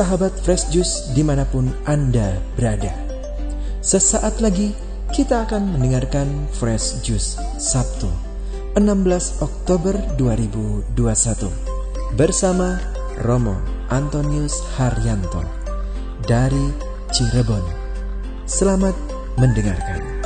sahabat Fresh Juice di mana pun Anda berada. Sesaat lagi kita akan mendengarkan Fresh Juice Sabtu 16 Oktober 2021 bersama Romo Antonius Haryanto dari Cirebon. Selamat mendengarkan.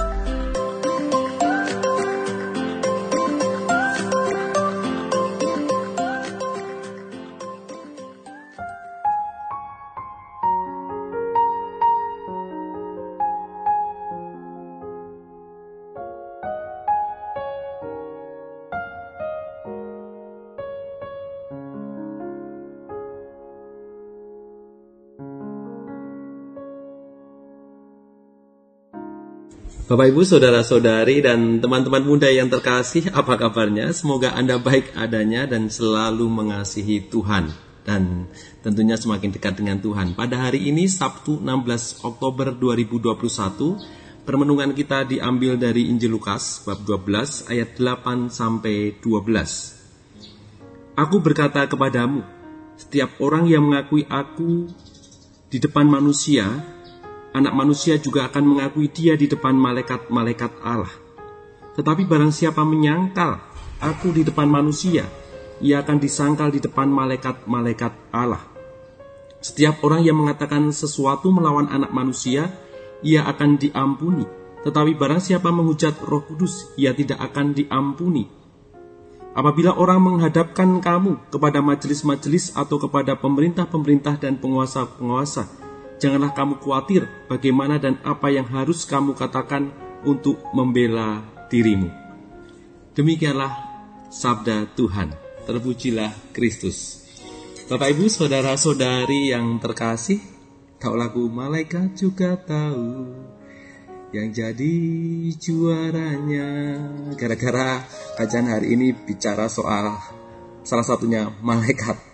Bapak Ibu, saudara-saudari dan teman-teman muda yang terkasih, apa kabarnya? Semoga Anda baik adanya dan selalu mengasihi Tuhan dan tentunya semakin dekat dengan Tuhan. Pada hari ini Sabtu 16 Oktober 2021, permenungan kita diambil dari Injil Lukas bab 12 ayat 8 sampai 12. Aku berkata kepadamu, setiap orang yang mengakui aku di depan manusia, anak manusia juga akan mengakui dia di depan malaikat-malaikat Allah. Tetapi barang siapa menyangkal aku di depan manusia, ia akan disangkal di depan malaikat-malaikat Allah. Setiap orang yang mengatakan sesuatu melawan anak manusia, ia akan diampuni. Tetapi barang siapa menghujat roh kudus, ia tidak akan diampuni. Apabila orang menghadapkan kamu kepada majelis-majelis atau kepada pemerintah-pemerintah dan penguasa-penguasa, Janganlah kamu khawatir bagaimana dan apa yang harus kamu katakan untuk membela dirimu. Demikianlah sabda Tuhan. Terpujilah Kristus. Bapak Ibu, saudara-saudari yang terkasih, tahu lagu malaikat juga tahu yang jadi juaranya. Gara-gara kajian hari ini bicara soal salah satunya malaikat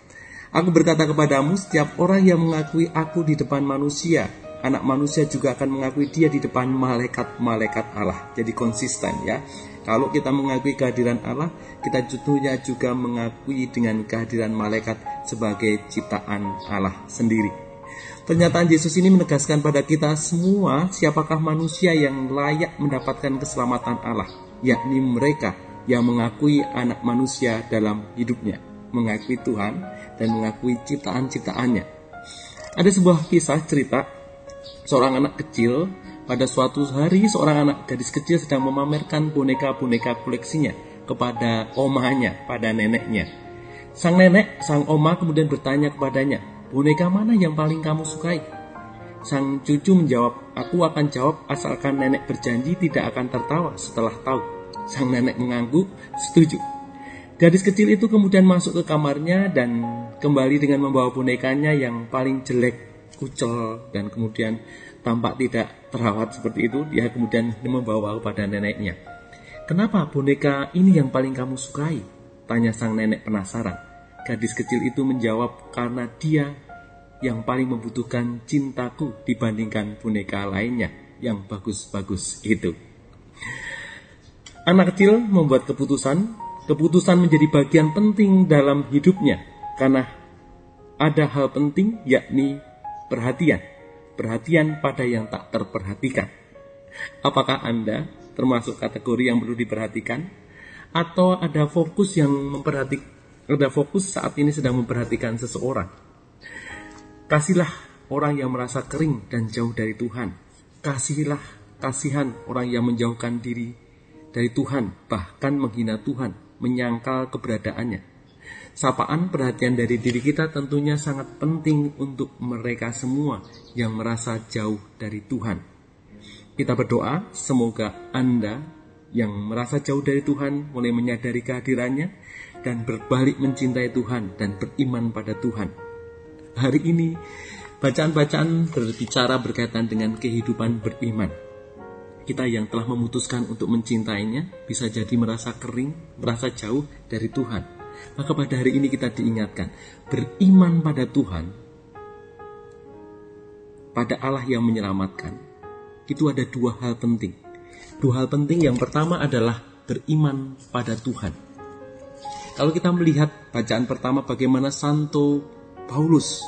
Aku berkata kepadamu, setiap orang yang mengakui aku di depan manusia, anak manusia juga akan mengakui dia di depan malaikat-malaikat Allah. Jadi konsisten ya. Kalau kita mengakui kehadiran Allah, kita tentunya juga mengakui dengan kehadiran malaikat sebagai ciptaan Allah sendiri. Pernyataan Yesus ini menegaskan pada kita semua siapakah manusia yang layak mendapatkan keselamatan Allah, yakni mereka yang mengakui anak manusia dalam hidupnya, mengakui Tuhan dan mengakui ciptaan-ciptaannya. Ada sebuah kisah cerita seorang anak kecil pada suatu hari seorang anak gadis kecil sedang memamerkan boneka-boneka koleksinya kepada omahnya, pada neneknya. Sang nenek, sang oma kemudian bertanya kepadanya, boneka mana yang paling kamu sukai? Sang cucu menjawab, aku akan jawab asalkan nenek berjanji tidak akan tertawa setelah tahu. Sang nenek mengangguk, setuju. Gadis kecil itu kemudian masuk ke kamarnya dan kembali dengan membawa bonekanya yang paling jelek, kucel, dan kemudian tampak tidak terawat seperti itu. Dia kemudian membawa kepada neneknya. Kenapa boneka ini yang paling kamu sukai? Tanya sang nenek penasaran. Gadis kecil itu menjawab karena dia yang paling membutuhkan cintaku dibandingkan boneka lainnya yang bagus-bagus itu. Anak kecil membuat keputusan Keputusan menjadi bagian penting dalam hidupnya karena ada hal penting yakni perhatian. Perhatian pada yang tak terperhatikan. Apakah Anda termasuk kategori yang perlu diperhatikan? Atau ada fokus yang memperhatikan ada fokus saat ini sedang memperhatikan seseorang. Kasihlah orang yang merasa kering dan jauh dari Tuhan. Kasihilah kasihan orang yang menjauhkan diri dari Tuhan, bahkan menghina Tuhan menyangkal keberadaannya. Sapaan perhatian dari diri kita tentunya sangat penting untuk mereka semua yang merasa jauh dari Tuhan. Kita berdoa, semoga Anda yang merasa jauh dari Tuhan mulai menyadari kehadirannya dan berbalik mencintai Tuhan dan beriman pada Tuhan. Hari ini, bacaan-bacaan berbicara berkaitan dengan kehidupan beriman kita yang telah memutuskan untuk mencintainya bisa jadi merasa kering, merasa jauh dari Tuhan. Maka pada hari ini kita diingatkan, beriman pada Tuhan, pada Allah yang menyelamatkan, itu ada dua hal penting. Dua hal penting yang pertama adalah beriman pada Tuhan. Kalau kita melihat bacaan pertama bagaimana Santo Paulus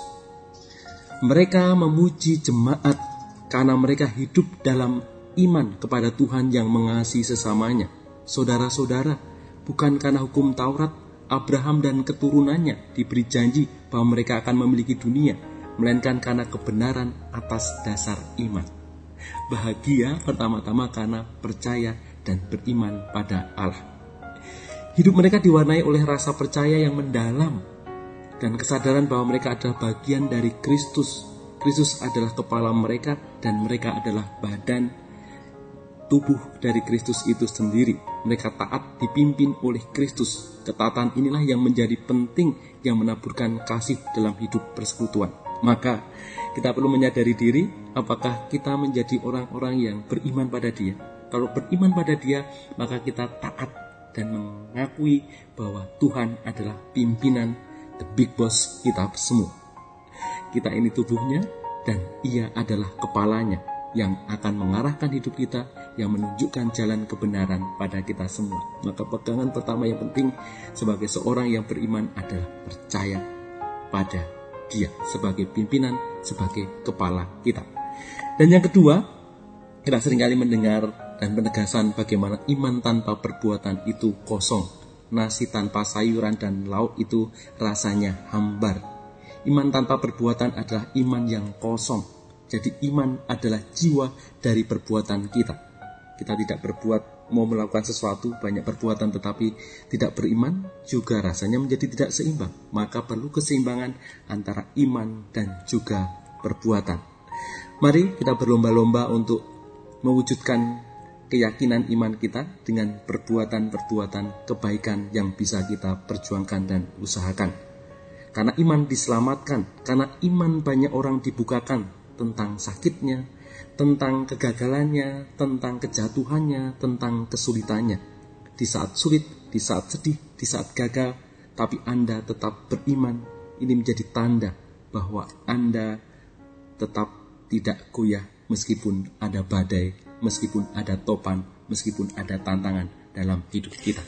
Mereka memuji jemaat karena mereka hidup dalam iman kepada Tuhan yang mengasihi sesamanya. Saudara-saudara, bukan karena hukum Taurat, Abraham dan keturunannya diberi janji bahwa mereka akan memiliki dunia, melainkan karena kebenaran atas dasar iman. Bahagia pertama-tama karena percaya dan beriman pada Allah. Hidup mereka diwarnai oleh rasa percaya yang mendalam dan kesadaran bahwa mereka adalah bagian dari Kristus. Kristus adalah kepala mereka dan mereka adalah badan tubuh dari Kristus itu sendiri. Mereka taat dipimpin oleh Kristus. Ketaatan inilah yang menjadi penting yang menaburkan kasih dalam hidup persekutuan. Maka kita perlu menyadari diri apakah kita menjadi orang-orang yang beriman pada dia. Kalau beriman pada dia, maka kita taat dan mengakui bahwa Tuhan adalah pimpinan the big boss kita semua. Kita ini tubuhnya dan ia adalah kepalanya yang akan mengarahkan hidup kita, yang menunjukkan jalan kebenaran pada kita semua. Maka pegangan pertama yang penting sebagai seorang yang beriman adalah percaya pada dia sebagai pimpinan, sebagai kepala kita. Dan yang kedua, kita sering kali mendengar dan penegasan bagaimana iman tanpa perbuatan itu kosong. Nasi tanpa sayuran dan lauk itu rasanya hambar. Iman tanpa perbuatan adalah iman yang kosong jadi iman adalah jiwa dari perbuatan kita. Kita tidak berbuat mau melakukan sesuatu banyak perbuatan tetapi tidak beriman juga rasanya menjadi tidak seimbang. Maka perlu keseimbangan antara iman dan juga perbuatan. Mari kita berlomba-lomba untuk mewujudkan keyakinan iman kita dengan perbuatan-perbuatan kebaikan yang bisa kita perjuangkan dan usahakan. Karena iman diselamatkan, karena iman banyak orang dibukakan tentang sakitnya, tentang kegagalannya, tentang kejatuhannya, tentang kesulitannya. Di saat sulit, di saat sedih, di saat gagal, tapi Anda tetap beriman. Ini menjadi tanda bahwa Anda tetap tidak goyah meskipun ada badai, meskipun ada topan, meskipun ada tantangan dalam hidup kita.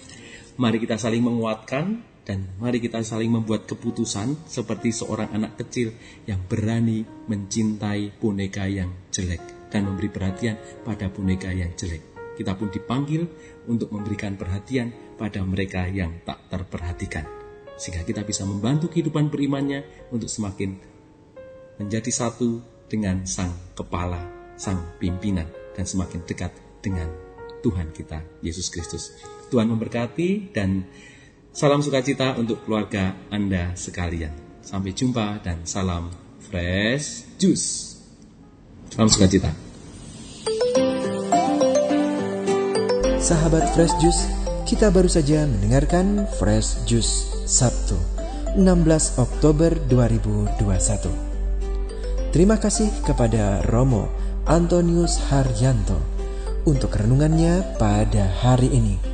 Mari kita saling menguatkan dan mari kita saling membuat keputusan seperti seorang anak kecil yang berani mencintai boneka yang jelek dan memberi perhatian pada boneka yang jelek. Kita pun dipanggil untuk memberikan perhatian pada mereka yang tak terperhatikan. Sehingga kita bisa membantu kehidupan berimannya untuk semakin menjadi satu dengan sang kepala, sang pimpinan, dan semakin dekat dengan Tuhan kita, Yesus Kristus. Tuhan memberkati dan Salam sukacita untuk keluarga Anda sekalian. Sampai jumpa dan salam fresh juice. Salam sukacita. Sahabat Fresh Juice, kita baru saja mendengarkan Fresh Juice Sabtu, 16 Oktober 2021. Terima kasih kepada Romo Antonius Haryanto untuk renungannya pada hari ini.